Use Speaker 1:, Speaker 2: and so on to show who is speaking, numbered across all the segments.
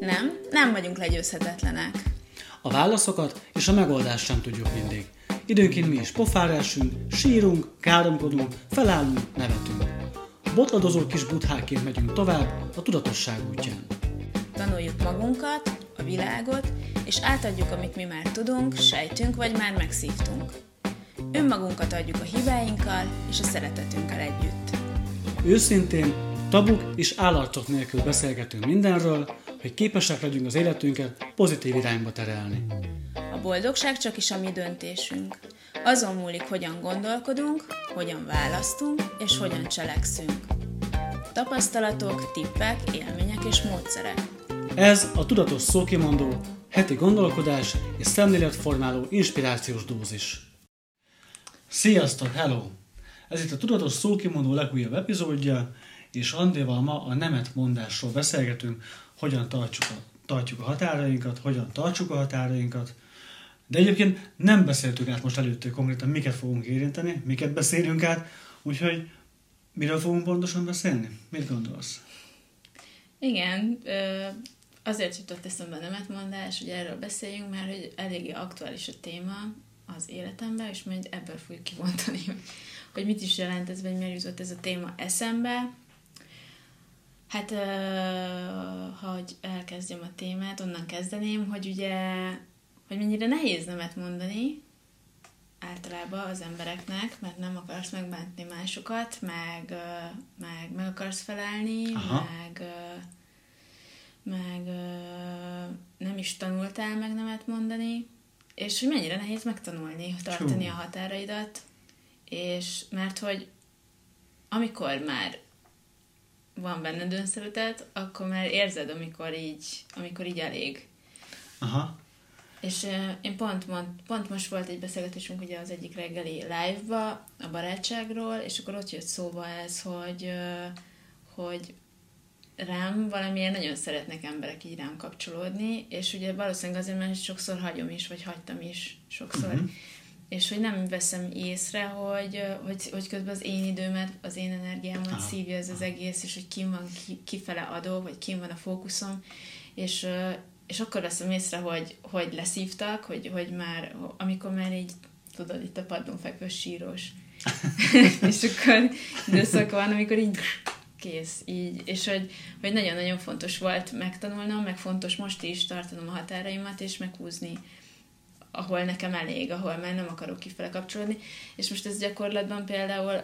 Speaker 1: Nem, nem vagyunk legyőzhetetlenek.
Speaker 2: A válaszokat és a megoldást sem tudjuk mindig. Időnként mi is pofára esünk, sírunk, káromkodunk, felállunk, nevetünk. Botladozó kis butháként megyünk tovább a tudatosság útján.
Speaker 1: Tanuljuk magunkat, a világot, és átadjuk, amit mi már tudunk, sejtünk, vagy már megszívtunk. Önmagunkat adjuk a hibáinkkal és a szeretetünkkel együtt.
Speaker 2: Őszintén, tabuk és állarcok nélkül beszélgetünk mindenről, hogy képesek legyünk az életünket pozitív irányba terelni.
Speaker 1: A boldogság csak is a mi döntésünk. Azon múlik, hogyan gondolkodunk, hogyan választunk és hogyan cselekszünk. Tapasztalatok, tippek, élmények és módszerek.
Speaker 2: Ez a Tudatos Szókimondó, heti gondolkodás és szemléletformáló inspirációs dózis. Sziasztok, hello! Ez itt a Tudatos Szókimondó legújabb epizódja, és Andéval ma a nemet mondásról beszélgetünk, hogyan tartjuk a, tartjuk a határainkat, hogyan tartsuk a határainkat, de egyébként nem beszéltük át most előtte konkrétan, miket fogunk érinteni, miket beszélünk át, úgyhogy miről fogunk pontosan beszélni? Mit gondolsz?
Speaker 1: Igen, azért jutott eszembe a nemetmondás, hogy erről beszéljünk, mert hogy eléggé aktuális a téma az életemben, és majd ebből fogjuk kivontani, hogy mit is jelent ez, vagy miért jutott ez a téma eszembe. Hát, ha hogy elkezdjem a témát, onnan kezdeném, hogy ugye, hogy mennyire nehéz nemet mondani általában az embereknek, mert nem akarsz megbántni másokat, meg, meg, meg akarsz felelni, Aha. meg meg nem is tanultál meg nemet mondani, és hogy mennyire nehéz megtanulni, tartani Csú. a határaidat, és mert hogy amikor már van benned önszeretet, akkor már érzed, amikor így, amikor így elég. Aha. És uh, én pont, mond, pont most volt egy beszélgetésünk ugye az egyik reggeli live-ba a barátságról, és akkor ott jött szóba ez, hogy, uh, hogy rám valamiért nagyon szeretnek emberek így rám kapcsolódni, és ugye valószínűleg azért, mert sokszor hagyom is, vagy hagytam is sokszor. Uh-huh. És hogy nem veszem észre, hogy, hogy, hogy közben az én időmet, az én energiámat Aha. szívja ez az egész, és hogy kim van ki, kifele adó, vagy kim van a fókuszom, és, és akkor veszem észre, hogy, hogy leszívtak, hogy, hogy már, amikor már így, tudod, itt a padlón fekvő síros. és akkor időszak van, amikor így kész, így, és hogy, hogy nagyon-nagyon fontos volt megtanulnom, meg fontos most is tartanom a határaimat, és meghúzni ahol nekem elég, ahol már nem akarok kifele kapcsolódni, és most ez gyakorlatban például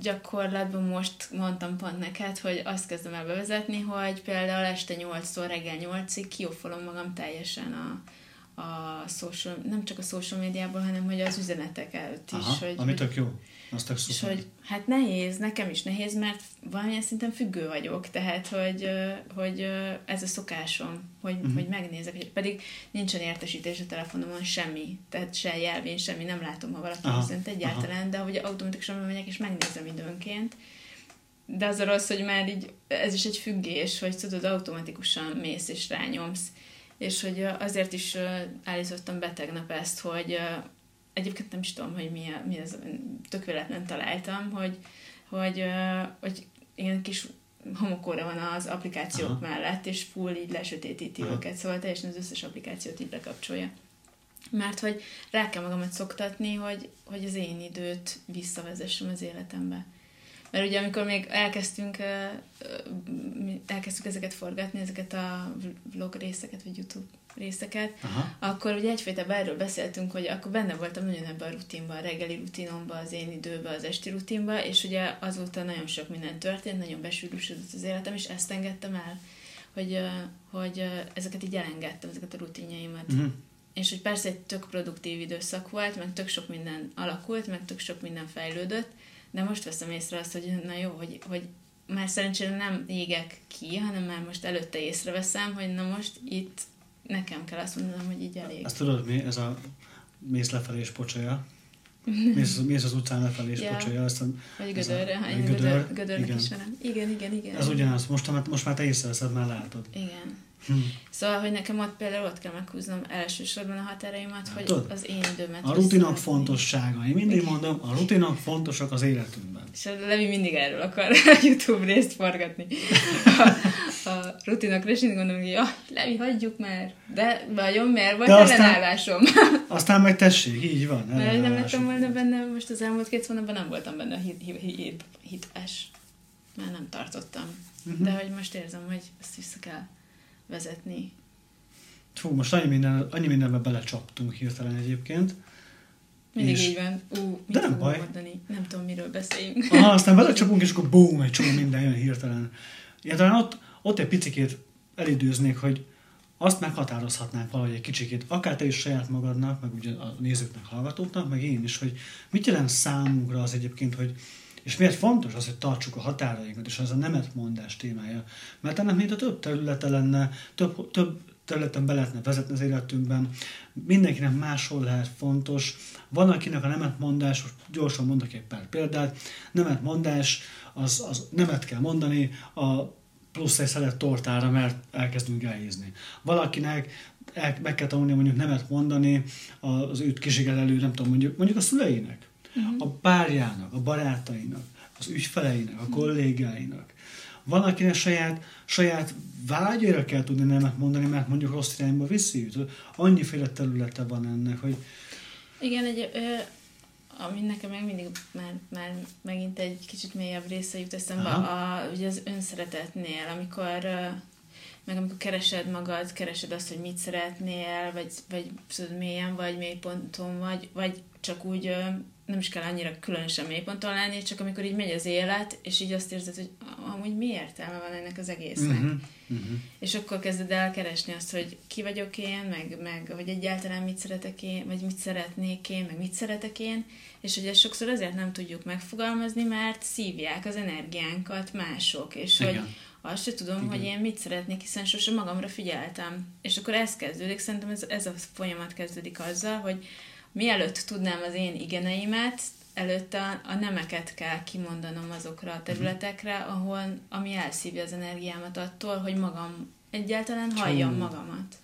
Speaker 1: gyakorlatban most mondtam pont neked, hogy azt kezdem el bevezetni, hogy például este 8-tól reggel 8-ig kiófolom magam teljesen a, a social, nem csak a social médiából, hanem hogy az üzenetek előtt is.
Speaker 2: Aha,
Speaker 1: hogy,
Speaker 2: ami tök jó. Azt tök
Speaker 1: és hogy hát nehéz, nekem is nehéz, mert valamilyen szinten függő vagyok, tehát hogy, hogy ez a szokásom, hogy, uh-huh. hogy megnézek, hogy pedig nincsen értesítés a telefonomon semmi, tehát se jelvén, semmi, nem látom, ha valaki üzent egyáltalán, aha. de hogy automatikusan megyek és megnézem időnként, de az a rossz, hogy már így, ez is egy függés, hogy tudod, automatikusan mész és rányomsz és hogy azért is állítottam be tegnap ezt, hogy egyébként nem is tudom, hogy mi, mi ez, tök véletlen találtam, hogy, hogy, hogy ilyen kis homokóra van az applikációk Aha. mellett, és full így lesötétíti Aha. őket, szóval teljesen az összes applikációt így lekapcsolja. Mert hogy rá kell magamat szoktatni, hogy, hogy az én időt visszavezessem az életembe. Mert ugye amikor még elkezdtünk, elkezdtük ezeket forgatni, ezeket a vlog részeket, vagy YouTube részeket, Aha. akkor ugye egyfajta erről beszéltünk, hogy akkor benne voltam nagyon ebben a rutinban, a reggeli rutinomban, az én időben, az esti rutinban, és ugye azóta nagyon sok minden történt, nagyon besűrűsödött az életem, és ezt engedtem el, hogy, hogy ezeket így elengedtem, ezeket a rutinjaimat. Uh-huh. És hogy persze egy tök produktív időszak volt, meg tök sok minden alakult, meg tök sok minden fejlődött, de most veszem észre azt, hogy na jó, hogy, hogy már szerencsére nem égek ki, hanem már most előtte észreveszem, hogy na most itt nekem kell azt mondanom, hogy így elég.
Speaker 2: Azt tudod mi? Ez a mész lefelé és pocsolya. Mész, mész az utcán lefelé és ja. pocsolja. Aztán
Speaker 1: vagy gödörre, ha én gödör, gödörnek igen. ismerem. Igen, igen, igen.
Speaker 2: Ez ugyanaz. Most, most már te észreveszed, már látod.
Speaker 1: Igen. Hm. Szóval, hogy nekem ott például ott kell meghúznom elsősorban a határaimat, hogy Tudod, az én időmet...
Speaker 2: A rutinok fontossága. Én mindig mondom, a rutinok fontosak az életünkben.
Speaker 1: És a Levi mindig erről akar a YouTube részt forgatni. A, a rutinokra, és én gondolom, hogy ja, Levi, hagyjuk már. De vajon miért volt
Speaker 2: De aztán-
Speaker 1: ellenállásom?
Speaker 2: Aztán meg tessék, így van.
Speaker 1: Mert nem lettem volna benne, most az elmúlt két hónapban nem voltam benne a hit, hit, hit, hitás. Mert nem tartottam.
Speaker 2: Mhm.
Speaker 1: De hogy most érzem, hogy ezt vissza kell vezetni.
Speaker 2: Fú, most annyi, minden, annyi mindenbe belecsaptunk hirtelen egyébként.
Speaker 1: Mindig
Speaker 2: És-
Speaker 1: így van. Ú, mit
Speaker 2: De nem baj.
Speaker 1: mondani? Nem tudom, miről beszéljünk.
Speaker 2: Aha, aztán belecsapunk, és akkor boom, egy csomó minden jön hirtelen. Én talán ott, ott egy picikét elidőznék, hogy azt meghatározhatnánk valahogy egy kicsikét, akár te is saját magadnak, meg ugye a nézőknek, hallgatóknak, meg én is, hogy mit jelent számunkra az egyébként, hogy és miért fontos az, hogy tartsuk a határainkat, és az a nemet mondás témája. Mert ennek mint a több területe lenne, több, több területen be lehetne vezetni az életünkben, mindenkinek máshol lehet fontos. Van, akinek a nemet mondás, most gyorsan mondok egy pár példát, nemet mondás, az, az nemet kell mondani a plusz egy szelet tortára, mert elkezdünk elhízni. Valakinek el, meg kell tanulni mondjuk nemet mondani az őt kizsigelelő, nem tudom, mondjuk, mondjuk a szüleinek, a párjának, a barátainak, az ügyfeleinek, a kollégáinak. Van, akinek saját, saját vágyaira kell tudni nemet mondani, mert mondjuk rossz irányba viszi őt. Annyiféle területe van ennek, hogy
Speaker 1: Igen, egy, ö, ami nekem meg mindig már, már megint egy kicsit mélyebb része jut eszembe, a, ugye az önszeretetnél, amikor meg amikor keresed magad, keresed azt, hogy mit szeretnél, vagy, vagy tudod, mélyen vagy, mély ponton vagy, vagy csak úgy nem is kell annyira különösen mélyponton lenni, csak amikor így megy az élet, és így azt érzed, hogy amúgy mi értelme van ennek az egésznek.
Speaker 2: uh-huh, uh-huh.
Speaker 1: És akkor kezded el keresni azt, hogy ki vagyok én, meg, meg hogy egyáltalán mit szeretek én, vagy mit szeretnék én, meg mit szeretek én, és hogy ezt sokszor azért nem tudjuk megfogalmazni, mert szívják az energiánkat mások, és
Speaker 2: Igen.
Speaker 1: hogy azt se tudom,
Speaker 2: Igen.
Speaker 1: hogy én mit szeretnék, hiszen sose magamra figyeltem. És akkor ez kezdődik, szerintem ez, ez a folyamat kezdődik azzal, hogy mielőtt tudnám az én igeneimet, előtte a, a nemeket kell kimondanom azokra a területekre, ahol, ami elszívja az energiámat attól, hogy magam egyáltalán halljam magamat.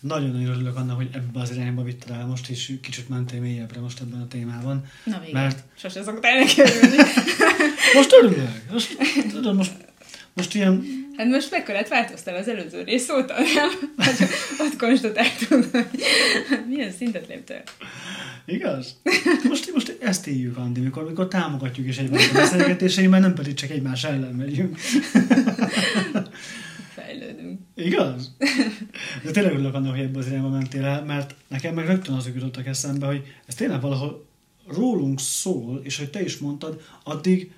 Speaker 2: Nagyon-nagyon örülök annak, hogy ebbe az irányba vitted el most, és kicsit mentél mélyebbre most ebben a témában.
Speaker 1: Na végre.
Speaker 2: Mert-
Speaker 1: Sose szoktál neki örülni.
Speaker 2: Most örülök! Most, tudod, most, most ilyen
Speaker 1: Hát most mekkorát változtál az előző rész óta, nem? Ott konstatáltad, hogy milyen szintet léptél.
Speaker 2: Igaz? Most, most ezt éljük, Andi, mikor, mikor támogatjuk is egymást a beszélgetéseiben, nem pedig csak egymás ellen megyünk.
Speaker 1: Fejlődünk.
Speaker 2: Igaz? De tényleg örülök annak, hogy ebbe az irányba mentél el, mert nekem meg rögtön azok jutottak eszembe, hogy ez tényleg valahol rólunk szól, és hogy te is mondtad, addig,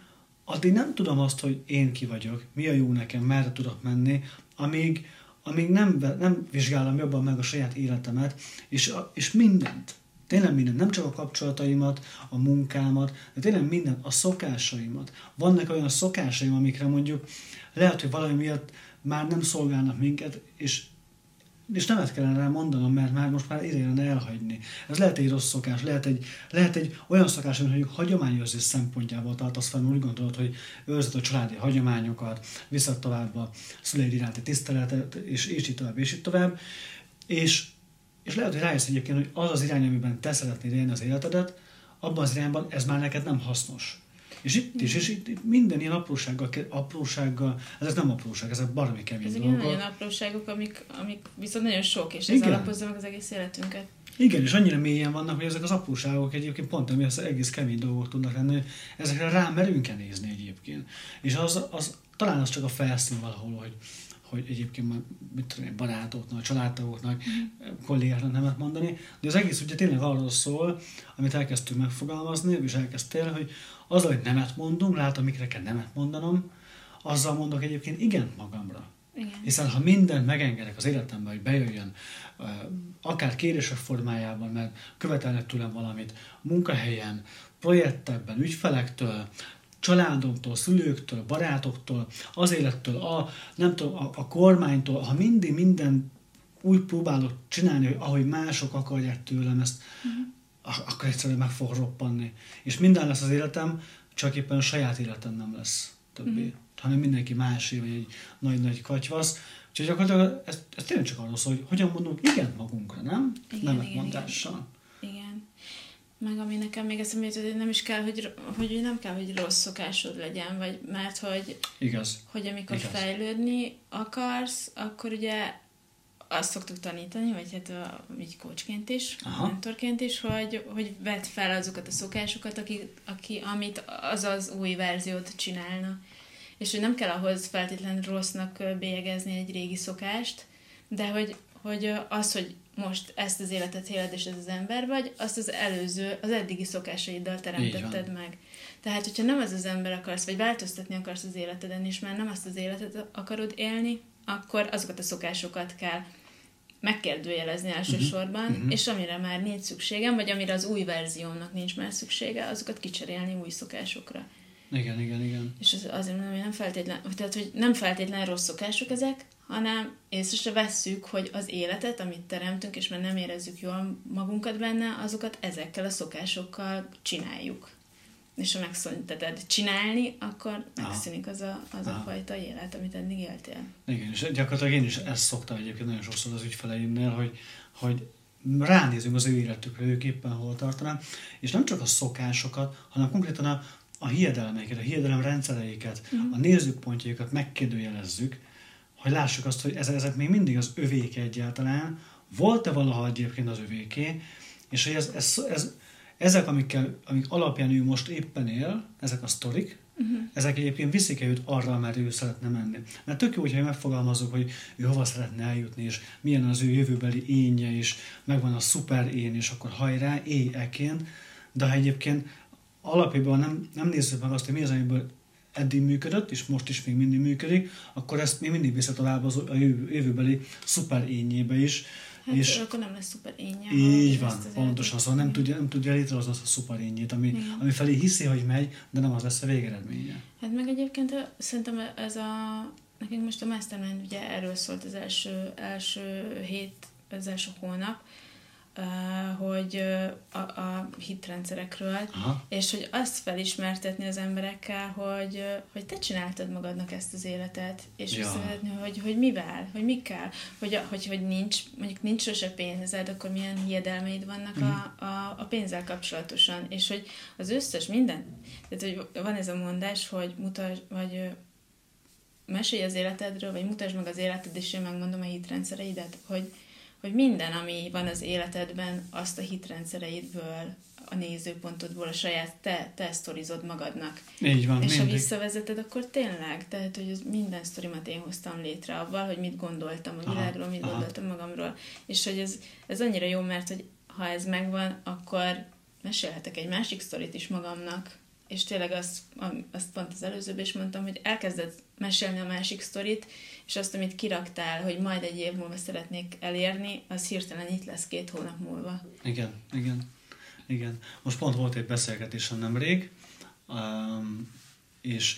Speaker 2: addig nem tudom azt, hogy én ki vagyok, mi a jó nekem, merre tudok menni, amíg, amíg nem, nem vizsgálom jobban meg a saját életemet, és, és mindent, tényleg mindent, nem csak a kapcsolataimat, a munkámat, de tényleg mindent, a szokásaimat. Vannak olyan szokásaim, amikre mondjuk lehet, hogy valami miatt már nem szolgálnak minket, és és nemet kellene rá mondanom, mert már most már ideje elhagyni. Ez lehet egy rossz szokás, lehet egy, lehet egy olyan szokás, amit mondjuk hagyományőrzés szempontjából tartasz fel, úgy gondolod, hogy őrzed a családi hagyományokat, viszed tovább a szüleid iránti tiszteletet, és, és így tovább, és így tovább. És, és lehet, hogy rájössz egyébként, hogy az az irány, amiben te szeretnéd élni az életedet, abban az irányban ez már neked nem hasznos. És itt is, és itt, itt minden ilyen aprósággal, aprósággal, ezek nem apróság, ezek baromi kemény
Speaker 1: Ezek
Speaker 2: dolgok.
Speaker 1: nagyon apróságok, amik, amik viszont nagyon sok, és ez
Speaker 2: Igen.
Speaker 1: alapozza meg az egész életünket.
Speaker 2: Igen, és annyira mélyen vannak, hogy ezek az apróságok egyébként pont emiatt egész kemény dolgok tudnak lenni, ezekre rá merünk-e nézni egyébként. És az, az, talán az csak a felszín valahol, hogy, hogy egyébként már, mit tudom én, barátoknak, családtagoknak, kollégáknak nemet mondani, de az egész ugye tényleg arról szól, amit elkezdtünk megfogalmazni, és elkezdtél, hogy az, hogy nemet mondunk, látom, mikre kell nemet mondanom, azzal mondok egyébként igen magamra.
Speaker 1: Igen.
Speaker 2: Hiszen ha mindent megengedek az életemben, hogy bejöjjön, akár kérések formájában, mert követelnek tőlem valamit, munkahelyen, projektekben, ügyfelektől, családomtól, szülőktől, barátoktól, az élettől, a, nem tudom, a, a kormánytól, ha mindig minden úgy próbálok csinálni, hogy ahogy mások akarják tőlem ezt, uh-huh. Akkor egyszerűen meg fog roppanni. És minden lesz az életem, csak éppen a saját életem nem lesz többé. Uh-huh. Hanem mindenki másé, vagy egy nagy-nagy katyvasz. Úgyhogy gyakorlatilag ez, ez tényleg csak arról szól, hogy hogyan mondunk igen magunkra, nem?
Speaker 1: Igen,
Speaker 2: Nemet
Speaker 1: igen,
Speaker 2: mondással.
Speaker 1: Igen. meg ami nekem még eszembe jutott, hogy nem is kell, hogy, hogy nem kell, hogy rossz szokásod legyen, vagy mert hogy,
Speaker 2: Igaz.
Speaker 1: hogy amikor
Speaker 2: Igaz.
Speaker 1: fejlődni akarsz, akkor ugye azt szoktuk tanítani, vagy hát a, így coachként is,
Speaker 2: Aha.
Speaker 1: mentorként is, hogy, hogy vedd fel azokat a szokásokat, aki, aki, amit az az új verziót csinálna. És hogy nem kell ahhoz feltétlenül rossznak bélyegezni egy régi szokást, de hogy, hogy az, hogy most ezt az életet éled, és ez az ember vagy, azt az előző, az eddigi szokásaiddal teremtetted meg. Tehát, hogyha nem az az ember akarsz, vagy változtatni akarsz az életeden, és már nem azt az életet akarod élni, akkor azokat a szokásokat kell megkérdőjelezni elsősorban, uh-huh, uh-huh. és amire már nincs szükségem, vagy amire az új verziómnak nincs már szüksége, azokat kicserélni új szokásokra.
Speaker 2: Igen, igen, igen.
Speaker 1: És az, azért mondom, hogy nem feltétlen, tehát, hogy nem feltétlen rossz szokások ezek, hanem észre vesszük, hogy az életet, amit teremtünk, és már nem érezzük jól magunkat benne, azokat ezekkel a szokásokkal csináljuk. És ha megszünteted csinálni, akkor megszűnik az a, az a
Speaker 2: Aha.
Speaker 1: fajta élet, amit eddig éltél.
Speaker 2: Igen, és gyakorlatilag én is ezt szoktam egyébként nagyon sokszor az ügyfeleimnél, hogy, hogy ránézünk az ő életükre, ők éppen hol tartanak, és nem csak a szokásokat, hanem konkrétan a, a hiedelmeiket, a hiedelem rendszereiket, uh-huh. a nézőpontjaikat megkérdőjelezzük, hogy lássuk azt, hogy ezek, ezek még mindig az övék egyáltalán, volt-e valaha egyébként az övéké, és hogy ez, ez, ez, ezek, amikkel, amik alapján ő most éppen él, ezek a sztorik, uh-huh. ezek egyébként viszik-e őt arra, mert ő szeretne menni. Mert tök jó, hogyha megfogalmazok, hogy ő hova szeretne eljutni, és milyen az ő jövőbeli énje, és megvan a szuper én, és akkor hajrá, éj eként, de ha egyébként alapjában nem, nem nézzük meg azt, hogy mi az, amiből eddig működött, és most is még mindig működik, akkor ezt még mindig vissza tovább az, a jövő- jövőbeli szuper énjébe is.
Speaker 1: Hát
Speaker 2: és
Speaker 1: akkor nem lesz szuper énje.
Speaker 2: így van, pontosan, szóval nem tudja, nem tudja létrehozni azt a szuper énjét, ami,
Speaker 1: Igen.
Speaker 2: ami felé hiszi, hogy megy, de nem az lesz a végeredménye.
Speaker 1: Hát meg egyébként szerintem ez a, nekünk most a Mastermind ugye erről szólt az első, első hét, az első hónap, hogy a, a hitrendszerekről,
Speaker 2: Aha.
Speaker 1: és hogy azt felismertetni az emberekkel, hogy, hogy te csináltad magadnak ezt az életet, és
Speaker 2: Ja.
Speaker 1: visszavezetni, hogy, hogy mivel, hogy mikkel, hogy, a- hogy, hogy nincs, mondjuk nincs sose pénzed, akkor milyen hiedelmeid vannak
Speaker 2: Mhm.
Speaker 1: a, a, a pénzzel kapcsolatosan, és hogy az összes minden, tehát hogy van ez a mondás, hogy mutasd, vagy mesélj az életedről, vagy mutasd meg az életed, és én megmondom a hitrendszereidet, hogy, hogy minden, ami van az életedben, azt a hitrendszereidből, a nézőpontodból, a saját te, te sztorizod magadnak.
Speaker 2: Így van,
Speaker 1: és ha
Speaker 2: mindig.
Speaker 1: visszavezeted, akkor tényleg, tehát, hogy az minden sztorimat én hoztam létre avval, hogy mit gondoltam a
Speaker 2: Aha,
Speaker 1: világról, mit
Speaker 2: aha.
Speaker 1: gondoltam magamról, és hogy ez, ez annyira jó, mert hogy ha ez megvan, akkor mesélhetek egy másik sztorit is magamnak, és tényleg azt, azt pont az előzőben is mondtam, hogy elkezded mesélni a másik sztorit, és azt, amit kiraktál, hogy majd egy év múlva szeretnék elérni, az hirtelen itt lesz két hónap múlva.
Speaker 2: Igen, igen, igen. Most pont volt egy beszélgetésem nemrég, és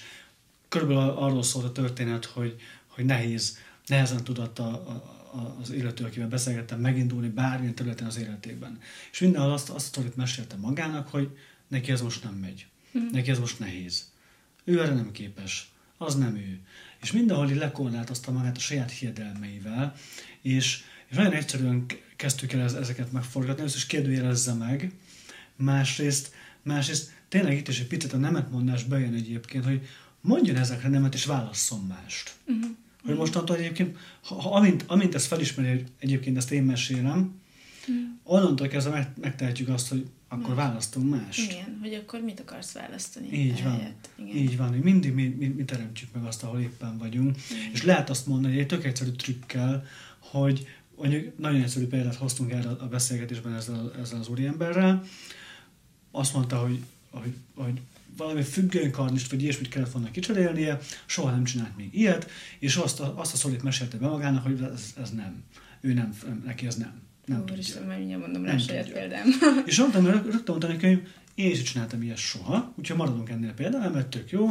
Speaker 2: körülbelül arról szólt a történet, hogy, hogy nehéz, nehezen tudott a, a, az illető, akivel beszélgettem, megindulni bármilyen területen az életében. És mindenhol azt, azt a mesélte magának, hogy neki ez most nem megy. Neki ez most nehéz. Ő erre nem képes. Az nem ő. És mindenhol így lekorlátozta magát a saját hiedelmeivel, és, és nagyon egyszerűen kezdtük el ez- ezeket megforgatni, először is kérdőjelezze meg, másrészt, másrészt tényleg itt is egy picit a nemetmondás bejön egyébként, hogy mondjon ezekre nemet, és válasszon mást.
Speaker 1: Uh-huh.
Speaker 2: Hogy mostantól egyébként, ha, ha amint, amint ezt felismeri, hogy egyébként ezt én mesélem, onnantól kezdve meg, megtehetjük azt, hogy akkor választunk mást.
Speaker 1: Igen, hogy akkor mit akarsz választani?
Speaker 2: Így van.
Speaker 1: Igen.
Speaker 2: Így van, hogy mindig mi, mi, mi teremtjük meg azt, ahol éppen vagyunk.
Speaker 1: Igen.
Speaker 2: És lehet azt mondani egy tök egyszerű trükkel, hogy mondjuk nagyon egyszerű példát hoztunk erre a beszélgetésben ezzel, ezzel az úriemberrel. Azt mondta, hogy, hogy, hogy valami függőnkarnist vagy ilyesmit kellett volna kicserélnie, soha nem csinált még ilyet, és azt a, azt a szorít mesélte be magának, hogy ez, ez nem. Ő nem, neki ez nem. Nem tudja.
Speaker 1: Úristen, majd mindjárt mondom rá a saját példám.
Speaker 2: És mondtam, rögtön mondtam neki, hogy én is csináltam ilyet soha, úgyhogy maradunk ennél például, mert tök jó.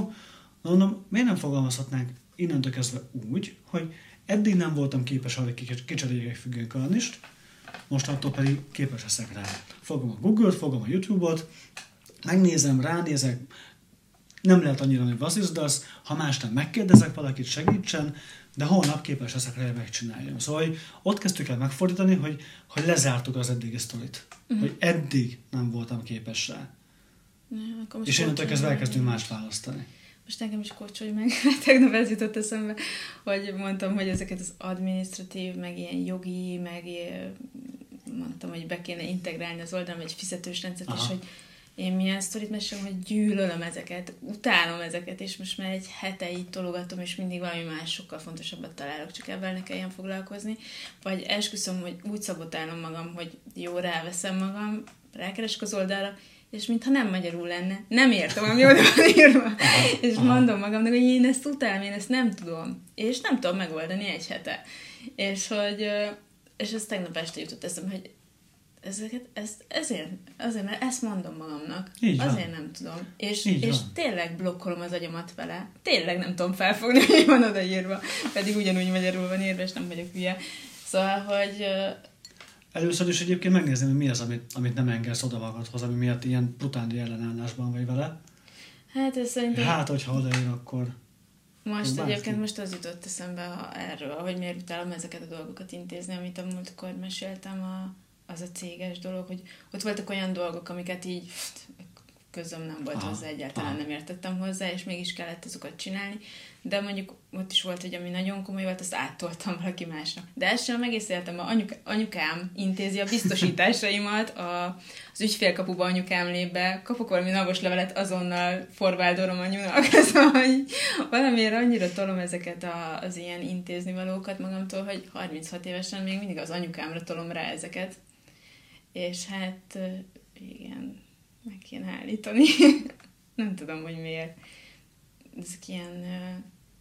Speaker 2: Na mondom, miért nem fogalmazhatnánk innentől kezdve úgy, hogy eddig nem voltam képes arra, hogy kics- kicseréljek egy függőnkarnist, mostantól pedig képes leszek rá. Fogom a Google-t, fogom a YouTube-ot, megnézem, ránézek, nem lehet annyira, hogy vazizdasz, ha más nem megkérdezek valakit, segítsen, de holnap képes leszek rá, hogy megcsináljam. Szóval hogy ott kezdtük el megfordítani, hogy, hogy lezártuk az eddigi sztorit. Uh-huh. Hogy eddig nem voltam képes rá.
Speaker 1: Ja,
Speaker 2: És innentől kezdve elkezdünk más választani.
Speaker 1: Most nekem is kócsolj meg, tegnap ez jutott eszembe, hogy mondtam, hogy ezeket az administratív, meg ilyen jogi, meg ilyen, mondtam, hogy be kéne integrálni az oldalon egy fizetős rendszert, és
Speaker 2: Aha.
Speaker 1: hogy én milyen sztorit mesélem, hogy gyűlölöm ezeket, utálom ezeket, és most már egy hete így tologatom, és mindig valami más sokkal fontosabbat találok, csak ebben ne kelljen foglalkozni. Vagy esküszöm, hogy úgy szabotálom magam, hogy jó, ráveszem magam, rákeresek az oldalra, és mintha nem magyarul lenne. Nem értem, ami oda van írva. És
Speaker 2: Aha.
Speaker 1: mondom magamnak, hogy én ezt utálom, én ezt nem tudom. És nem tudom megoldani egy hete. És hogy, és ez tegnap este jutott eszembe, hogy ezeket, ezt, ezért, azért, mert ezt mondom magamnak.
Speaker 2: Így van.
Speaker 1: azért nem tudom. És,
Speaker 2: Így
Speaker 1: és
Speaker 2: van.
Speaker 1: tényleg blokkolom az agyamat vele. Tényleg nem tudom felfogni, hogy van odaírva. Pedig ugyanúgy magyarul van írva, és nem vagyok hülye. Szóval, hogy
Speaker 2: Először is egyébként megnézni, hogy mi az, amit, amit nem engedsz oda magadhoz, ami miatt ilyen brutális ellenállásban vagy vele.
Speaker 1: hát ez szerintem...
Speaker 2: Hát, hogyha odaér, akkor...
Speaker 1: Most
Speaker 2: Bárki.
Speaker 1: egyébként most az jutott eszembe ha erről, hogy miért utálom ezeket a dolgokat intézni, amit a múltkor meséltem, a, az a céges dolog, hogy ott voltak olyan dolgok, amiket így közöm nem volt
Speaker 2: Aha,
Speaker 1: hozzá, egyáltalán
Speaker 2: aha.
Speaker 1: nem értettem hozzá, és mégis kellett azokat csinálni. De mondjuk ott is volt, hogy ami nagyon komoly volt, azt áttoltam valaki másnak. De ezt sem egész életem, a anyuk, anyukám intézi a biztosításaimat, a, az ügyfélkapuba anyukám lép be, kapok valami navos levelet, azonnal forváldolom anyunak. Szóval, hogy valamiért annyira tolom ezeket a, az ilyen intézni valókat magamtól, hogy 36 évesen még mindig az anyukámra tolom rá ezeket. És hát igen, meg kéne állítani. Nem tudom, hogy miért. Ezek ilyen,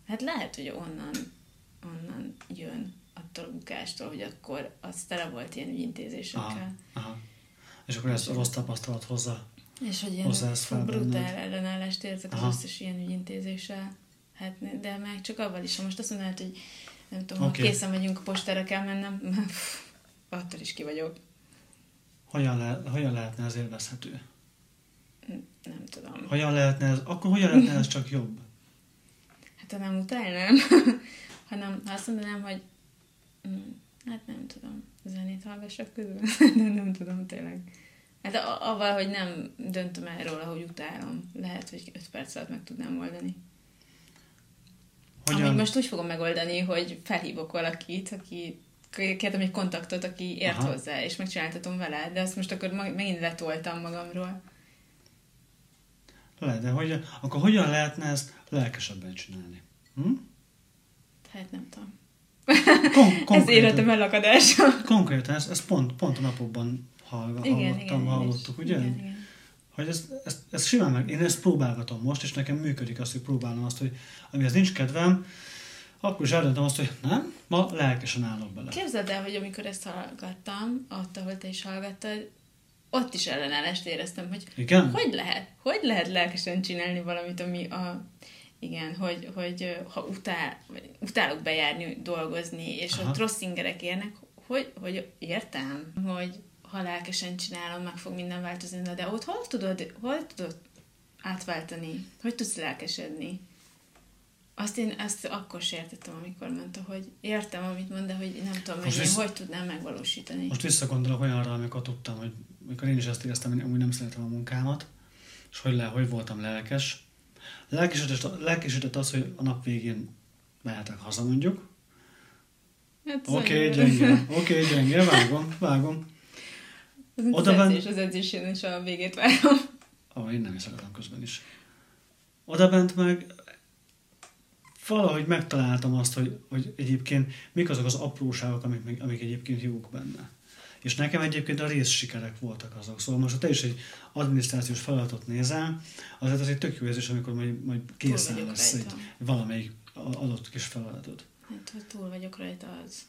Speaker 1: hát lehet, hogy onnan, onnan jön attól a bukástól, hogy akkor az tele volt ilyen
Speaker 2: Aha,
Speaker 1: ügyintézésekkel.
Speaker 2: aha. És akkor ezt a rossz tapasztalat hozza.
Speaker 1: És hogy ilyen
Speaker 2: Hozzá ez
Speaker 1: brutál ellenállást érzek az
Speaker 2: Aha.
Speaker 1: összes ilyen ügyintézéssel. Hát, de meg csak avval is, ha most azt mondanád, hogy nem tudom,
Speaker 2: Oké.
Speaker 1: ha készen vagyunk, a postára kell mennem, attól is ki vagyok.
Speaker 2: Hogyan, le, hogyan lehetne ez élvezhető?
Speaker 1: Nem tudom.
Speaker 2: Hogyan lehetne ez, akkor hogyan lehetne ez csak jobb?
Speaker 1: Hát ha nem utálnám, hanem ha azt mondanám, hogy mm, hát nem tudom, zenét hallgassak közben, de nem tudom tényleg. Hát avval, hogy nem döntöm el róla, hogy utálom, lehet, hogy 5 perc alatt meg tudnám oldani.
Speaker 2: Hogyan,
Speaker 1: Amíg most úgy fogom megoldani, hogy felhívok valakit, aki kértem egy kontaktot, aki ért
Speaker 2: Aha.
Speaker 1: hozzá, és megcsináltatom vele, de azt most akkor megint letoltam magamról.
Speaker 2: Le, de hogyan, akkor hogyan lehetne ezt lelkesebben csinálni? Hm?
Speaker 1: Hát nem tudom.
Speaker 2: Kon-
Speaker 1: Ez életem elakadása.
Speaker 2: Konkrétan, ezt, ezt pont, pont a napokban hallga,
Speaker 1: Igen,
Speaker 2: hallottam,
Speaker 1: igen,
Speaker 2: hallottuk, ugye?
Speaker 1: Igen, igen.
Speaker 2: Hogy ez, ez, ez simán meg, én ezt próbálgatom most, és nekem működik az, hogy próbálom azt, hogy amihez nincs kedvem, akkor is eldöntöm azt, hogy nem, ma lelkesen állok bele.
Speaker 1: Képzeld el, hogy amikor ezt hallgattam, ott, ahol te is hallgattad, ott is ellenállást éreztem, hogy
Speaker 2: Igen?
Speaker 1: hogy lehet, hogy lehet lelkesen csinálni valamit, ami a, igen, hogy, hogy ha utál, utálok bejárni, dolgozni, és
Speaker 2: Aha.
Speaker 1: ott rossz ingerek érnek, hogy, hogy értem, hogy ha lelkesen csinálom, meg fog minden változni, de ott hol tudod, hol tudod átváltani? Hogy tudsz lelkesedni? Azt én ezt akkor sem értettem, amikor mondta, hogy értem, amit mond, de hogy nem tudom, hogy
Speaker 2: Most
Speaker 1: én
Speaker 2: visz-
Speaker 1: hogy tudnám megvalósítani.
Speaker 2: Most visszagondolok olyanra, amikor tudtam, hogy amikor én is ezt éreztem, hogy amúgy nem szeretem a munkámat, és hogy, le, hogy voltam lelkes. Lelkesített, lelkesített az, hogy a nap végén mehetek haza mondjuk.
Speaker 1: Hát,
Speaker 2: Oké, okay, gyenge, oké, okay, gyenge, vágom, vágom.
Speaker 1: Az, az
Speaker 2: Oda bent-
Speaker 1: edzés, az edzés jön, és a végét várom.
Speaker 2: Ó, én nem is akartam közben is. Oda bent meg valahogy megtaláltam azt, hogy, hogy egyébként mik azok az apróságok, amik, amik egyébként jók benne. És nekem egyébként a részsikerek voltak azok. Szóval most, ha te is egy adminisztrációs feladatot nézel, azért az egy tök jó érzés, amikor majd, majd készen lesz egy valamelyik adott kis feladatod.
Speaker 1: Hát, hogy túl vagyok rajta, az.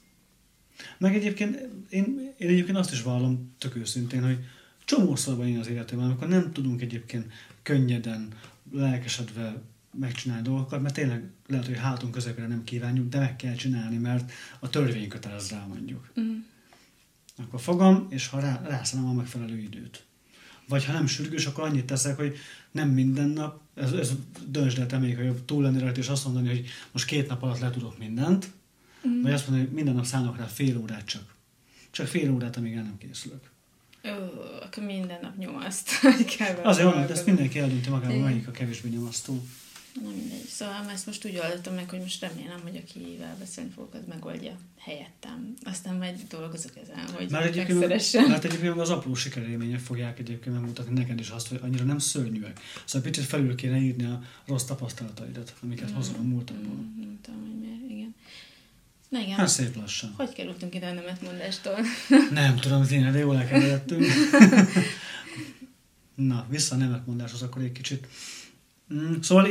Speaker 2: Meg egyébként én, én egyébként azt is vallom tök őszintén, hogy csomószor van én az életemben, amikor nem tudunk egyébként könnyeden, lelkesedve megcsinálni dolgokat, mert tényleg lehet, hogy hátunk közepére nem kívánjuk, de meg kell csinálni, mert a törvény kötelez rá mondjuk.
Speaker 1: Mm.
Speaker 2: Akkor fogom, és ha rá, rászállom a megfelelő időt. vagy ha nem sürgős, akkor annyit teszek, hogy nem minden nap, ez, ez döntsd el te még, hogy túl lenni rajta, és azt mondani, hogy most két nap alatt le tudok mindent, mm. vagy azt mondani, hogy minden nap szállok rá fél órát csak. Csak fél órát, amíg el nem készülök.
Speaker 1: Ó, akkor minden nap nyomaszt.
Speaker 2: Azért mondom, ezt mindenki eldönti magában, melyik a kevésbé nyomasztó.
Speaker 1: Na mindegy. Szóval ezt most úgy oldottam meg, hogy most remélem, hogy akivel beszélni fogok, az megoldja helyettem. Aztán majd dolgozok ezen, hogy
Speaker 2: mert egyébként, mert egyébként az apró sikerélmények fogják egyébként megmutatni neked is azt, hogy annyira nem szörnyűek. Szóval picit felül kéne írni a rossz tapasztalataidat, amiket mm, hozol a múltakból.
Speaker 1: Mm, nem tudom, hogy miért, igen. Na igen.
Speaker 2: Hát szép lassan.
Speaker 1: Hogy kerültünk ide a nemetmondástól?
Speaker 2: nem tudom, tényleg, jól elkeveredtünk. Na, vissza a nemetmondáshoz akkor egy kicsit. Mm, szóval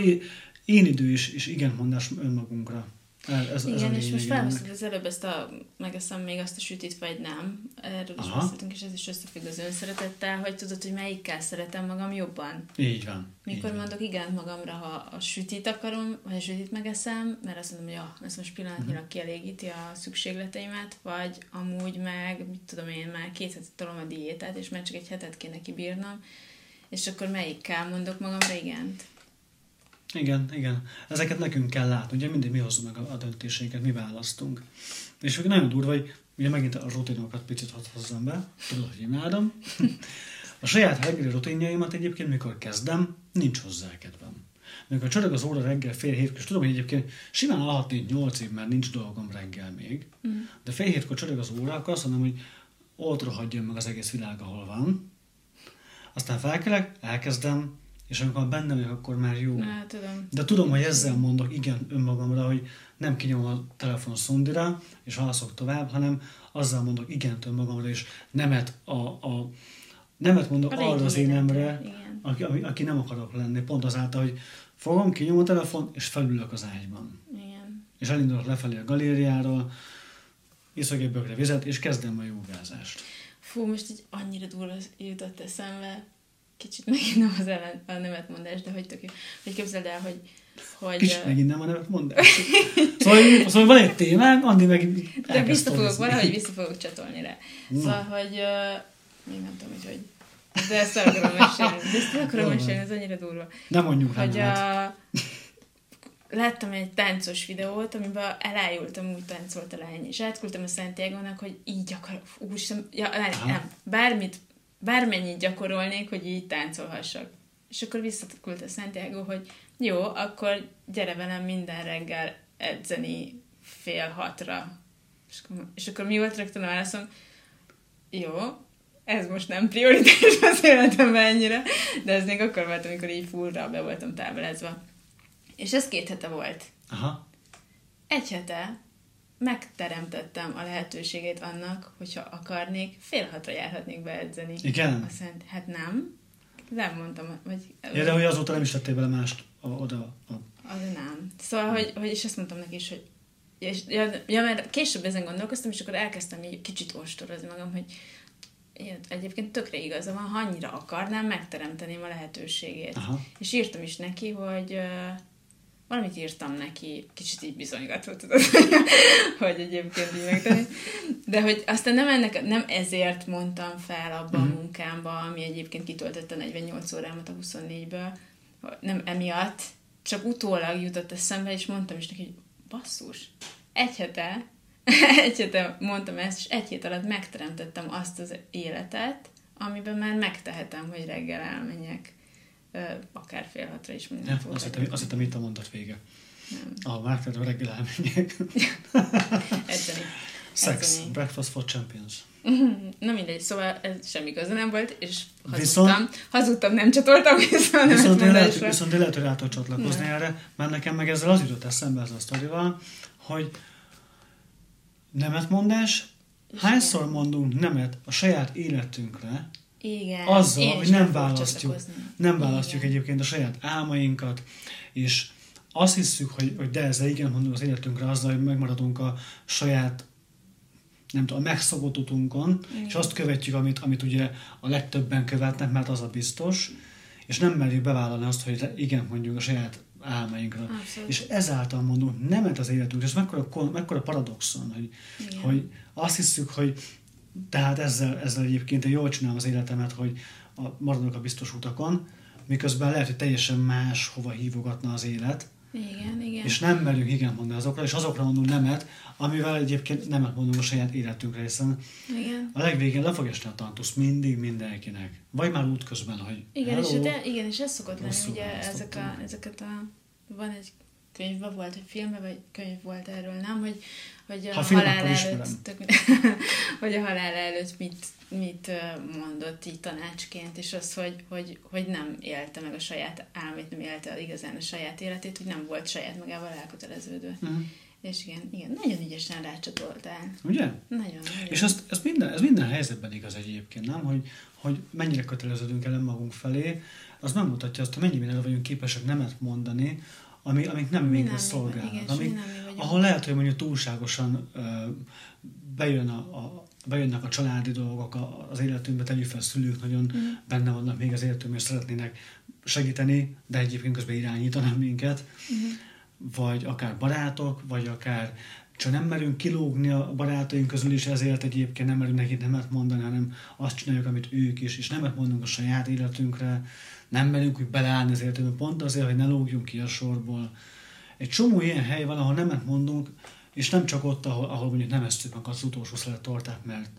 Speaker 2: én idő is, igen mondás önmagunkra.
Speaker 1: Ez, Igen, ez és most felhoztad az előbb ezt a, megeszem még azt a sütit, vagy nem. Erről is Aha. beszéltünk, és ez is összefügg az önszeretettel, hogy tudod, hogy melyikkel szeretem magam jobban.
Speaker 2: Így van.
Speaker 1: Mikor
Speaker 2: így
Speaker 1: mondok van. igen magamra, ha a sütit akarom, vagy a sütit megeszem, mert azt mondom, hogy ja, ez most pillanatnyilag uh-huh. kielégíti a szükségleteimet, vagy amúgy meg, mit tudom én, már két hetet tolom a diétát, és már csak egy hetet kéne kibírnom, és akkor melyikkel mondok magamra igent.
Speaker 2: Igen, igen. Ezeket nekünk kell látni. Ugye mindig mi hozzuk meg a, a döntéseinket, mi választunk. És nagyon durva, hogy ugye megint a rutinokat picit hadd hozzam be, tudod, hogy imádom. A saját reggeli rutinjaimat egyébként, mikor kezdem, nincs hozzá kedvem. Mikor csörög az óra reggel fél hétkor, és tudom, hogy egyébként simán alhatni 8 év, mert nincs dolgom reggel még, mm. de fél hétkor csörög az óra, akkor azt mondom, hogy oltra hagyjon meg az egész világ, ahol van. Aztán felkelek, elkezdem, és amikor benne vagyok, akkor már jó.
Speaker 1: Na, tudom.
Speaker 2: De tudom, hogy ezzel mondok igen önmagamra, hogy nem kinyom a telefon szundira, és halaszok tovább, hanem azzal mondok igen önmagamra, és nemet, a, a, nemet mondok a arra az énemre, aki, aki, nem akarok lenni. Pont azáltal, hogy fogom, kinyom a telefon, és felülök az ágyban.
Speaker 1: Igen.
Speaker 2: És elindulok lefelé a galériáról, iszok egy bögre vizet, és kezdem a jogázást.
Speaker 1: Fú, most így annyira durva jutott eszembe, kicsit megint nem az ellen, a nemetmondás, de hogy tök jó. Hogy képzeld el, hogy hogy...
Speaker 2: Kicsit megint nem a nemetmondás. szóval, szóval van egy témánk, Andi meg
Speaker 1: De vissza fogok, valahogy vissza fogok csatolni rá. Na. Szóval, hogy uh, még nem tudom, hogy hogy de ezt el akarom mesélni. De ezt el akarom mesélni, ez annyira durva.
Speaker 2: Nem mondjuk
Speaker 1: Hogy a, láttam egy táncos videót, amiben elájultam, úgy táncolt a lány, és átküldtem a Santiago-nak, hogy így akar, úristen, ja, nem, nem, bármit bármennyit gyakorolnék, hogy így táncolhassak. És akkor visszaküldte Santiago, hogy jó, akkor gyere velem minden reggel edzeni fél hatra. És akkor, és akkor mi volt rögtön a válaszom? Jó, ez most nem prioritás az életemben ennyire, de ez még akkor volt, amikor így fullra be voltam táblázva. És ez két hete volt.
Speaker 2: Aha.
Speaker 1: Egy hete megteremtettem a lehetőségét annak, hogyha akarnék, fél hatra járhatnék beedzeni.
Speaker 2: Igen?
Speaker 1: Azt mondta, hát nem. Nem mondtam, vagy...
Speaker 2: Ja, de hogy azóta nem is tettél bele mást a, oda. A...
Speaker 1: Az nem. Szóval, hogy, hogy, és azt mondtam neki is, hogy és, ja, ja, mert később ezen gondolkoztam, és akkor elkezdtem így kicsit ostorozni magam, hogy én, egyébként tökre igaza van, ha annyira akarnám, megteremteném a lehetőségét. Aha. És írtam is neki, hogy valamit írtam neki, kicsit így bizonygatva, tudod, hogy egyébként így megtenni. De hogy aztán nem, ennek, nem ezért mondtam fel abban a munkámba, ami egyébként kitöltette 48 órámat a 24-ből, nem emiatt, csak utólag jutott eszembe, és mondtam is neki, hogy basszus, egy hete, egy hete mondtam ezt, és egy hét alatt megteremtettem azt az életet, amiben már megtehetem, hogy reggel elmenjek akár fél hatra is minden
Speaker 2: ja, azt, hittem, azt hittem, itt a mondat vége. Nem. A reggel elmenjek.
Speaker 1: Edzeni.
Speaker 2: Sex, Edzeni. breakfast for champions.
Speaker 1: Na mindegy, szóval ez semmi köze nem volt, és hazudtam. Viszont, hazudtam, nem csatoltam vissza.
Speaker 2: Viszont én lehet, viszont én lehet, hogy rá csatlakozni ne. erre, mert nekem meg ezzel az jutott eszembe ez a sztorival, hogy nemetmondás, hányszor mondunk nemet a saját életünkre,
Speaker 1: igen.
Speaker 2: Azzal, hogy nem választjuk, nem választjuk igen. egyébként a saját álmainkat, és azt hiszük, hogy, hogy de ezzel igen mondjuk az életünkre azzal, hogy megmaradunk a saját nem tudom, a megszokott utunkon, igen. és azt követjük, amit, amit ugye a legtöbben követnek, mert az a biztos, és nem merjük bevállalni azt, hogy igen mondjuk a saját álmainkra. Abszolút. És ezáltal mondunk nemet az életünk, és mekkora, mekkora paradoxon, hogy, hogy azt hiszük, hogy tehát ezzel, ezzel egyébként én jól csinálom az életemet, hogy a, maradnak a biztos utakon, miközben lehet, hogy teljesen más hova hívogatna az élet.
Speaker 1: Igen, igen.
Speaker 2: És nem merünk igen mondani azokra, és azokra mondunk nemet, amivel egyébként nemet mondunk a saját életünkre, hiszen
Speaker 1: igen.
Speaker 2: a legvégén le fog esni a tantusz mindig mindenkinek. Vagy már útközben, hogy
Speaker 1: Igen,
Speaker 2: hello,
Speaker 1: és, de, igen, és ez szokott lenni, ugye ezek a, ezeket a, van egy könyvben volt, egy filmben, vagy könyv volt erről, nem? Hogy, hogy a
Speaker 2: Ha
Speaker 1: halál előtt, tök, hogy a halál előtt mit, mit mondott így tanácsként, és az, hogy, hogy, hogy nem élte meg a saját álmait, nem élte igazán a saját életét, hogy nem volt saját magával elköteleződve.
Speaker 2: Mhm.
Speaker 1: És igen, igen, nagyon ügyesen rácsatoltál.
Speaker 2: Ugye?
Speaker 1: Nagyon, nagyon.
Speaker 2: És ezt, ez, minden, ez minden helyzetben igaz egyébként, nem? Hogy, hogy mennyire köteleződünk el magunk felé, az nem mutatja azt, hogy mennyi mindenre vagyunk képesek nemet mondani, ami, amik nem
Speaker 1: Mi
Speaker 2: minket szolgálnak. amik, ahol lehet, hogy mondjuk túlságosan ö, bejön a, a, bejönnek a családi dolgok a, az életünkbe, tegyük fel szülők nagyon
Speaker 1: Mhm.
Speaker 2: benne vannak még az életünkben, és szeretnének segíteni, de egyébként közben irányítanak minket,
Speaker 1: Mhm.
Speaker 2: vagy akár barátok, vagy akár csak nem merünk kilógni a barátaink közül, és ezért egyébként nem merünk nekik nemet mondani, hanem azt csináljuk, amit ők is, és nemet mondunk a saját életünkre, nem merünk úgy beleállni az életünkbe, pont azért, hogy ne lógjunk ki a sorból. Egy csomó ilyen hely van, ahol nemet mondunk, és nem csak ott, ahol, ahol mondjuk nem esztük meg az utolsó szelet tortát, mert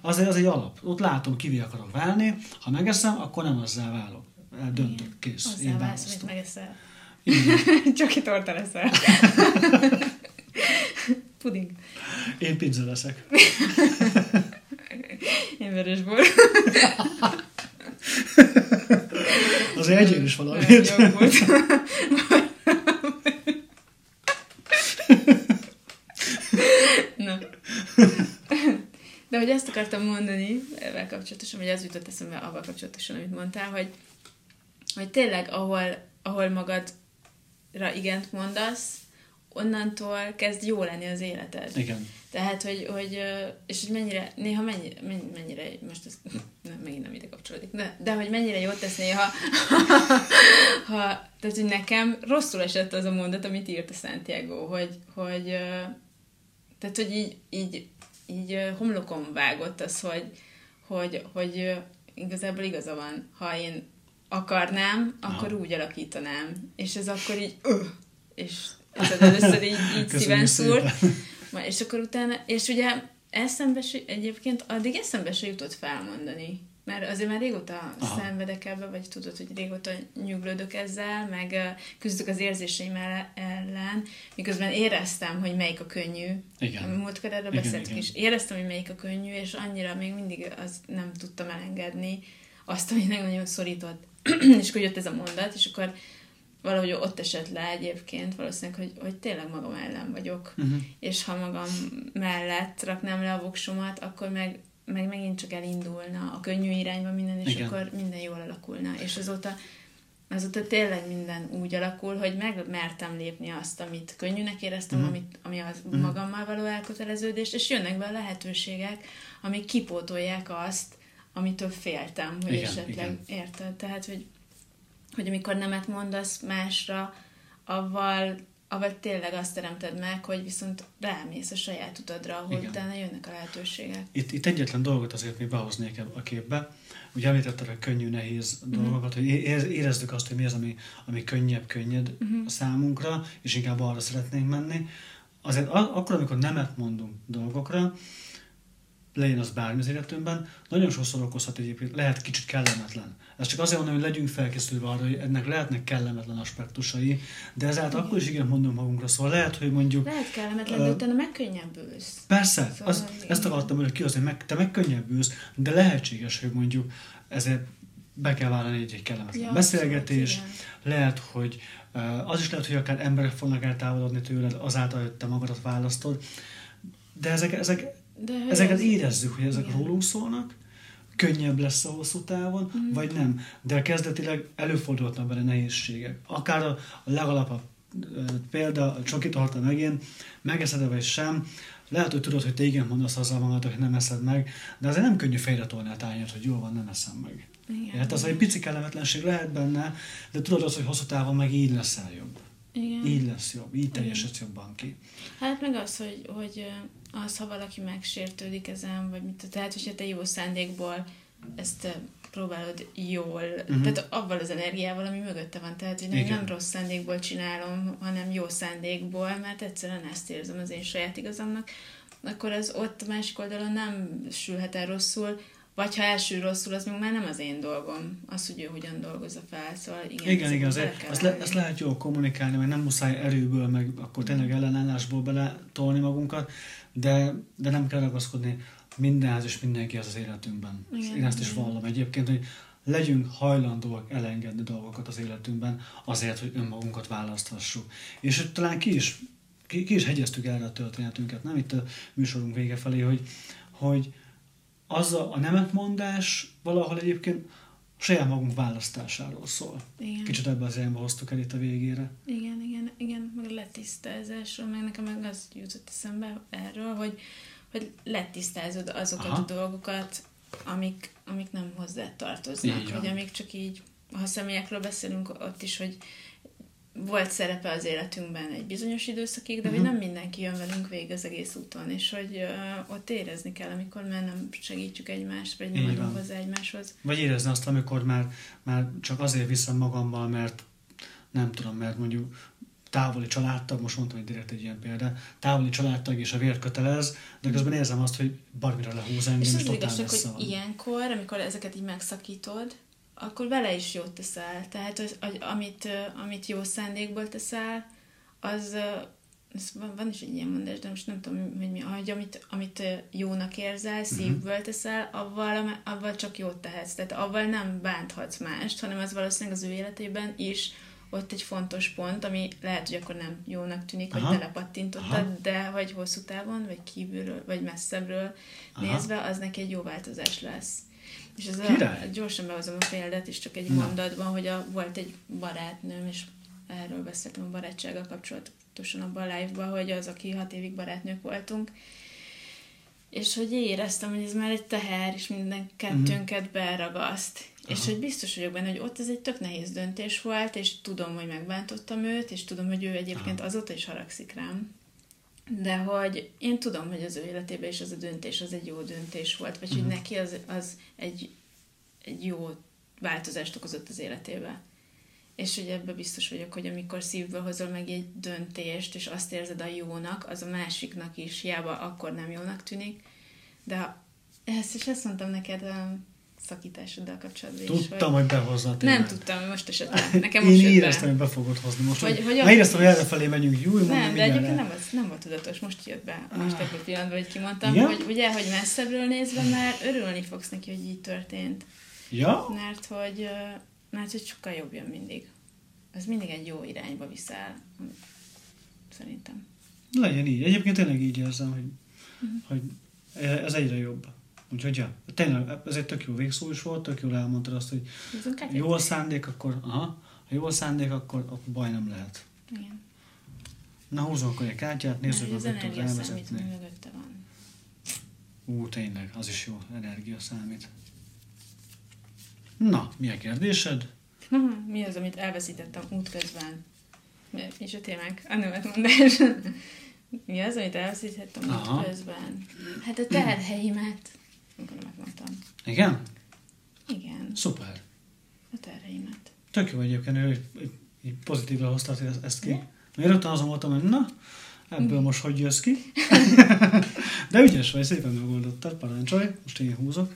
Speaker 2: azért az egy alap. Ott látom, kivé akarok válni, ha megeszem, akkor nem azzá válok. Döntök, kész.
Speaker 1: Hozzá
Speaker 2: Én
Speaker 1: válsz, amit megeszel. Egy torta leszel. Puding.
Speaker 2: Én pizza leszek.
Speaker 1: Én vörösbor.
Speaker 2: Azért egyél is
Speaker 1: Olyan
Speaker 2: valamit.
Speaker 1: jó volt. Na. De hogy ezt akartam mondani, ezzel kapcsolatosan, vagy az jutott eszembe avval kapcsolatosan, amit mondtál, hogy, hogy tényleg, ahol, ahol magadra igent mondasz, onnantól kezd jó lenni az életed.
Speaker 2: Igen.
Speaker 1: Tehát, hogy, hogy és hogy mennyire, néha mennyire, mennyire, most ez nem, megint nem ide kapcsolódik, de, de hogy mennyire jót tesz néha, ha, tehát, hogy nekem rosszul esett az a mondat, amit írt a Santiago, hogy, hogy tehát, hogy így, így, így ö, homlokon vágott az, hogy, hogy, hogy igazából igaza van, ha én akarnám, akkor
Speaker 2: Aha.
Speaker 1: úgy alakítanám. És ez akkor így, öh, és ez először így, így szíven szúrt. és akkor utána, és ugye eszembe se, egyébként addig eszembe se jutott felmondani. Mert azért már régóta
Speaker 2: Aha.
Speaker 1: Szenvedek ebbe, vagy tudod, hogy régóta nyuglődök ezzel, meg küzdök az érzéseim el- ellen, miközben éreztem, hogy melyik a könnyű.
Speaker 2: Igen.
Speaker 1: Múltkor erről
Speaker 2: Igen,
Speaker 1: beszéltünk
Speaker 2: igen.
Speaker 1: is. Éreztem, hogy melyik a könnyű, és annyira még mindig az nem tudtam elengedni azt, ami nagyon szorított. és akkor jött ez a mondat, és akkor valahogy ott esett le egyébként valószínűleg, hogy, hogy tényleg magam ellen vagyok.
Speaker 2: Uh-huh.
Speaker 1: És ha magam mellett raknám le a voksomat, akkor meg, meg megint csak elindulna a könnyű irányba minden, és
Speaker 2: Igen.
Speaker 1: akkor minden jól alakulna. És azóta, azóta tényleg minden úgy alakul, hogy megmertem lépni azt, amit könnyűnek éreztem, uh-huh. amit, ami az uh-huh. magammal való elköteleződés, és jönnek be a lehetőségek, amik kipótolják azt, amitől féltem, hogy
Speaker 2: Igen,
Speaker 1: esetleg
Speaker 2: igen.
Speaker 1: érted. Tehát, hogy, hogy amikor nemet mondasz másra, avval, avval tényleg azt teremted meg, hogy viszont rámész a saját utadra, ahol
Speaker 2: Igen.
Speaker 1: utána jönnek a lehetőségek.
Speaker 2: Itt, itt egyetlen dolgot azért még behoznék a képbe. Ugye említetted a könnyű, nehéz
Speaker 1: Mhm.
Speaker 2: dolgokat, hogy érezzük azt, hogy mi az, ami, ami könnyebb, könnyed
Speaker 1: Mhm.
Speaker 2: a számunkra, és inkább arra szeretnénk menni. Azért akkor, amikor nemet mondunk dolgokra, legyen az bármi az életünkben, nagyon sokszor okozhat egyébként, lehet kicsit kellemetlen. Ez csak azért mondom, hogy legyünk felkészülve arra, hogy ennek lehetnek kellemetlen aspektusai, de ezáltal akkor is igen mondom magunkra, szóval lehet, hogy mondjuk
Speaker 1: Lehet kellemetlen,
Speaker 2: Ö,
Speaker 1: de utána megkönnyebbülsz.
Speaker 2: Persze,
Speaker 1: Szóval
Speaker 2: az,
Speaker 1: igen.
Speaker 2: ezt akartam hogy kihozni, meg, te megkönnyebbülsz, de lehetséges, hogy mondjuk ezért be kell vállalni egy, egy kellemetlen
Speaker 1: Ja,
Speaker 2: beszélgetés,
Speaker 1: abszolút,
Speaker 2: lehet, hogy uh, az is lehet, hogy akár emberek fognak eltávolodni tőled azáltal, hogy te magadat választod, de ezek, ezek,
Speaker 1: De hogy
Speaker 2: ezeket
Speaker 1: ez-
Speaker 2: érezzük, hogy ezek
Speaker 1: Igen.
Speaker 2: rólunk szólnak, könnyebb lesz a hosszú távon,
Speaker 1: Mhm.
Speaker 2: vagy nem. De kezdetileg előfordulhatnak bele nehézségek. Akár a, a legalapabb példa, a csoki torta megint, megeszed vagy sem, lehet, hogy tudod, hogy te igen mondasz azzal magad, hogy nem eszed meg, de azért nem könnyű félretolni a tányért, hogy jó van, nem eszem meg.
Speaker 1: Igen.
Speaker 2: Érted? Az, egy pici kellemetlenség lehet benne, de tudod azt, hogy hosszú távon meg így leszel jobb.
Speaker 1: Igen.
Speaker 2: Így lesz jobb, így teljesedsz jobban ki.
Speaker 1: Hát meg az, hogy, hogy az, ha valaki megsértődik ezen, vagy mit, tehát, hogyha te jó szándékból ezt próbálod jól, uh-huh. tehát avval az energiával, ami mögötte van. Tehát, hogy nem, nem rossz szándékból csinálom, hanem jó szándékból, mert egyszerűen ezt érzem az én saját igazamnak, akkor az ott másik oldalon nem sülhet el rosszul, vagy ha elsül rosszul, az még már nem az én dolgom, az, hogy ő hogyan dolgozza fel, szóval igen.
Speaker 2: Igen, igen, azért, azt, le, azt lehet jól kommunikálni, mert nem muszáj erőből, meg akkor tényleg ellenállásból bele tolni magunkat, de, de nem kell ragaszkodni mindenhez és mindenki az az életünkben. Igen, Én ezt is vallom egyébként, hogy legyünk hajlandóak elengedni dolgokat az életünkben azért, hogy önmagunkat választhassuk. És hogy talán ki is, ki, ki is hegyeztük erre a történetünket, nem itt a műsorunk vége felé, hogy, hogy az a, a nemetmondás valahol egyébként saját magunk választásáról szól. Igen. Kicsit ebbe az irányba hoztuk el itt a végére.
Speaker 1: Igen, igen, igen, meg letisztázásról, meg nekem meg az jutott eszembe erről, hogy, hogy letisztázod azokat Aha. a dolgokat, amik, amik nem hozzá tartoznak, vagy amik csak így, ha személyekről beszélünk, ott is, hogy volt szerepe az életünkben egy bizonyos időszakig, de uh-huh. hogy nem mindenki jön velünk végig az egész úton, és hogy uh, ott érezni kell, amikor már nem segítjük egymást, vagy nem adunk hozzá egymáshoz.
Speaker 2: Vagy érezni azt, amikor már, már csak azért viszem magammal, mert nem tudom, mert mondjuk távoli családtag, most mondtam egy direkt egy ilyen példa, távoli családtag és a vér kötelez, de közben érzem azt, hogy barmira lehúz engem, és, és
Speaker 1: totál igazság, hogy van. ilyenkor, amikor ezeket így megszakítod, akkor vele is jót teszel. Tehát, az, amit, amit jó szándékból teszel, az, az van, van is egy ilyen mondás, de most nem tudom, hogy mi, hogy amit, amit jónak érzel, mhm. szívből teszel, avval, avval csak jót tehetsz. Tehát avval nem bánthatsz mást, hanem az valószínűleg az ő életében is ott egy fontos pont, ami lehet, hogy akkor nem jónak tűnik, Aha. hogy telepattintottad, Aha. de hogy hosszú távon, vagy kívülről, vagy messzebbről Aha. nézve, az neki egy jó változás lesz. És ez a, gyorsan behozom a példát is csak egy Na. mondatban, hogy a, volt egy barátnőm, és erről beszéltem a barátsággal kapcsolatosan abban a live-ban, hogy az, aki hat évig barátnők voltunk, és hogy éreztem, hogy ez már egy teher, és minden kettőnket beragaszt. Aha. És hogy biztos vagyok benne, hogy ott ez egy tök nehéz döntés volt, és tudom, hogy megbántottam őt, és tudom, hogy ő egyébként Aha. azóta is haragszik rám. De hogy én tudom, hogy az ő életében is az a döntés az egy jó döntés volt, vagy uh-huh. hogy mhm. neki az, az egy, egy jó változást okozott az életébe. És hogy ebben biztos vagyok, hogy amikor szívből hozol meg egy döntést, és azt érzed a jónak, az a másiknak is hiába akkor nem jónak tűnik. De ezt is ezt mondtam neked, szakításoddal kapcsolatban
Speaker 2: Tudtam, hogy, hogy behozza
Speaker 1: Nem tudtam, most esetleg. Nekem
Speaker 2: most Én éreztem, hogy be fogod hozni. Most, hogy, hogy, hogy éreztem, hogy erre felé megyünk. Jó,
Speaker 1: nem, de egyébként nem, az, nem volt tudatos, most jött be. Most ah. ebből pillanatban, hogy kimondtam, ja? hogy ugye, hogy messzebbről nézve már örülni fogsz neki, hogy így történt.
Speaker 2: Ja?
Speaker 1: Mert hogy, mert hogy sokkal jobb jön mindig. Ez mindig egy jó irányba viszel. Szerintem.
Speaker 2: Legyen így. Egyébként tényleg így érzem, hogy, uh-huh. hogy ez egyre jobb. Úgyhogy ja, tényleg ez egy tök jó végszó is volt, tök jól elmondtad azt, hogy jó a szándék, akkor, aha, ha jó a szándék, akkor, akkor baj nem lehet.
Speaker 1: Igen.
Speaker 2: Na húzzunk akkor egy kártyát, nézzük,
Speaker 1: hogy tudod elvezetni. mögötte van.
Speaker 2: Ú, tényleg, az is jó, energia számít. Na, mi a kérdésed?
Speaker 1: mi az, amit elveszítettem útközben? És a témák? A nevetmondás. mi az, amit elveszítettem útközben? Hát a terheimet amikor megmondtam.
Speaker 2: Igen?
Speaker 1: Igen.
Speaker 2: Szuper.
Speaker 1: A terheimet.
Speaker 2: Tök jó egyébként, hogy így pozitívra hoztad ezt, ki. Mert rögtön azon voltam, hogy na, ebből most hogy jössz ki? De ügyes vagy, szépen megoldottad, parancsolj, most én húzok.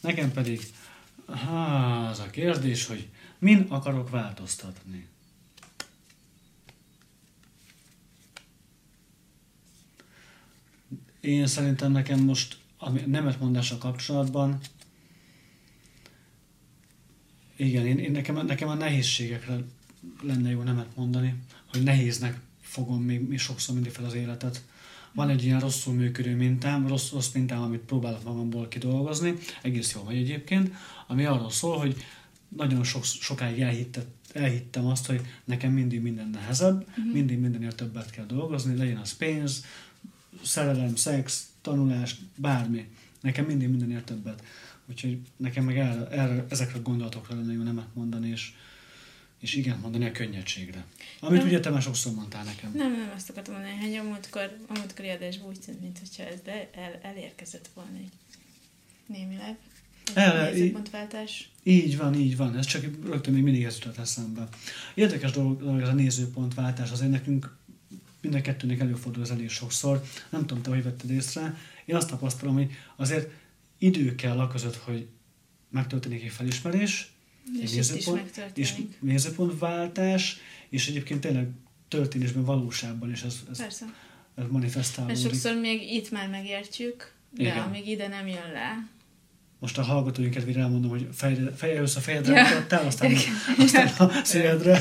Speaker 2: Nekem pedig há, az a kérdés, hogy min akarok változtatni. Én szerintem nekem most a nemetmondással kapcsolatban igen, én, én nekem, nekem a nehézségekre lenne jó nemet mondani, hogy nehéznek fogom még, még sokszor mindig fel az életet. Van egy ilyen rosszul működő mintám, rossz, rossz mintám, amit próbálok magamból kidolgozni, egész jól megy egyébként, ami arról szól, hogy nagyon sok, sokáig elhittet, elhittem azt, hogy nekem mindig minden nehezebb, uh-huh. mindig mindenért többet kell dolgozni, legyen az pénz, szerelem, szex, tanulás, bármi. Nekem mindig mindenért többet. Úgyhogy nekem meg erre, erre, ezekre a gondolatokra lenne jó nemet mondani, és, és igen mondani a könnyedségre. Amit
Speaker 1: Nem.
Speaker 2: ugye te már sokszor mondtál nekem.
Speaker 1: Nem, nem azt akartam mondani, hogy a múltkor, a múltkori adásban úgy tűnt, mintha ez de el, elérkezett volna egy némileg.
Speaker 2: El-
Speaker 1: nézőpontváltás.
Speaker 2: Így van, így van. Ez csak rögtön még mindig ez jutott eszembe. Érdekes dolog, dolog ez a nézőpontváltás. Azért nekünk mind a kettőnek előfordul ez elég sokszor. Nem tudom, te hogy vetted észre. Én azt tapasztalom, hogy azért idő kell a között, hogy megtörténik egy felismerés,
Speaker 1: És
Speaker 2: egy
Speaker 1: megtörténik.
Speaker 2: és nézőpontváltás, és egyébként tényleg történésben, valóságban is ez, ez,
Speaker 1: Persze.
Speaker 2: ez
Speaker 1: Mert
Speaker 2: manifestálódik.
Speaker 1: sokszor még itt már megértjük, de
Speaker 2: Igen.
Speaker 1: amíg ide nem jön le,
Speaker 2: Most a hallgatóink kedvére elmondom, hogy fejre, feje először a fejedre
Speaker 1: Ja.
Speaker 2: mutattál, aztán, aztán a szívedre.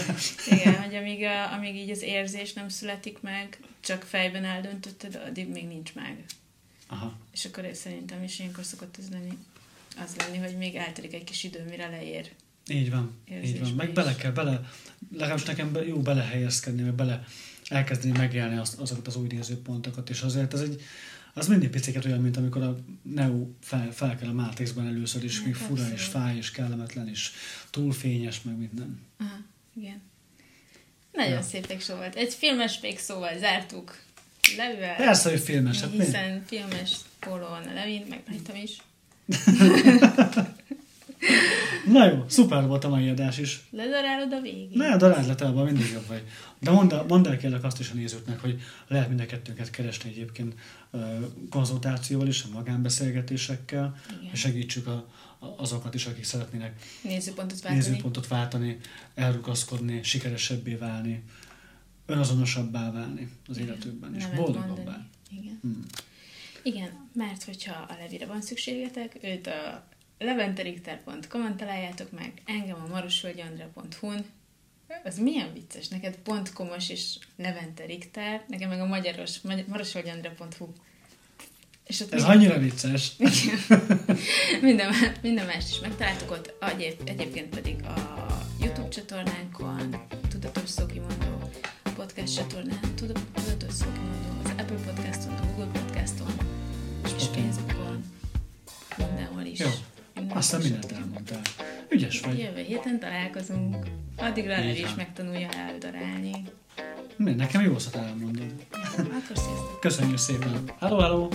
Speaker 1: igen, hogy amíg, a, amíg így az érzés nem születik meg, csak fejben eldöntötted, addig még nincs meg.
Speaker 2: Aha.
Speaker 1: És akkor szerintem is ilyenkor szokott ez lenni, az lenni, hogy még eltelik egy kis idő, mire leér.
Speaker 2: Így van, így van. Meg
Speaker 1: is.
Speaker 2: bele kell, bele, legalábbis nekem be, jó belehelyezkedni, meg bele elkezdeni megélni azt, azokat az új nézőpontokat, és azért ez egy, az mindig piciket olyan, mint amikor a Neo fel, fel kell a Matrixban először, és még fura, és fáj, és kellemetlen, és túl fényes, meg minden.
Speaker 1: Aha, igen. Nagyon
Speaker 2: Ja.
Speaker 1: szép végszó volt. Egy filmes végszóval zártuk. Levivel.
Speaker 2: Persze, hogy filmes, hát mi?
Speaker 1: Hiszen filmes póló van a Levin, meg rajtam is.
Speaker 2: Na jó, szuper volt a mai adás is.
Speaker 1: Ledarálod a végén.
Speaker 2: Ne, daráld le, mindig jobb vagy. De mondd el, mondd el kérlek azt is a nézőknek, hogy lehet mind a kettőnket keresni egyébként konzultációval is, a magánbeszélgetésekkel,
Speaker 1: Igen.
Speaker 2: és segítsük a, azokat is, akik szeretnének
Speaker 1: Nézőpontot váltani.
Speaker 2: nézőpontot váltani, elrugaszkodni, sikeresebbé válni, önazonosabbá válni az
Speaker 1: Igen.
Speaker 2: életükben, és boldogabbá.
Speaker 1: Igen.
Speaker 2: Hmm.
Speaker 1: Igen, mert hogyha a Levire van szükségetek, őt a leventerikter.com-on találjátok meg, engem a marosvölgyandra.hu-n. Az milyen vicces, neked pont komos és Levente Richter, nekem meg a magyaros, magy- marosvölgyandra.hu. És ott
Speaker 2: Ez
Speaker 1: minden-
Speaker 2: annyira vicces.
Speaker 1: minden, minden mást is megtaláltuk ott, egyéb, egyébként pedig a YouTube csatornánkon, Tudatos Szókimondó podcast csatornán, Tuda- Tudatos Szókimondó, az Apple Podcaston, a Google Podcaston, és
Speaker 2: Spotify. Aztán
Speaker 1: is.
Speaker 2: mindent elmondtál. Ügyes vagy.
Speaker 1: Jövő héten találkozunk. Addigra
Speaker 2: Így
Speaker 1: is megtanulja eldarálni.
Speaker 2: Nekem jó szót elmondod.
Speaker 1: Sziasztok!
Speaker 2: Köszönjük szépen. Hello, hello!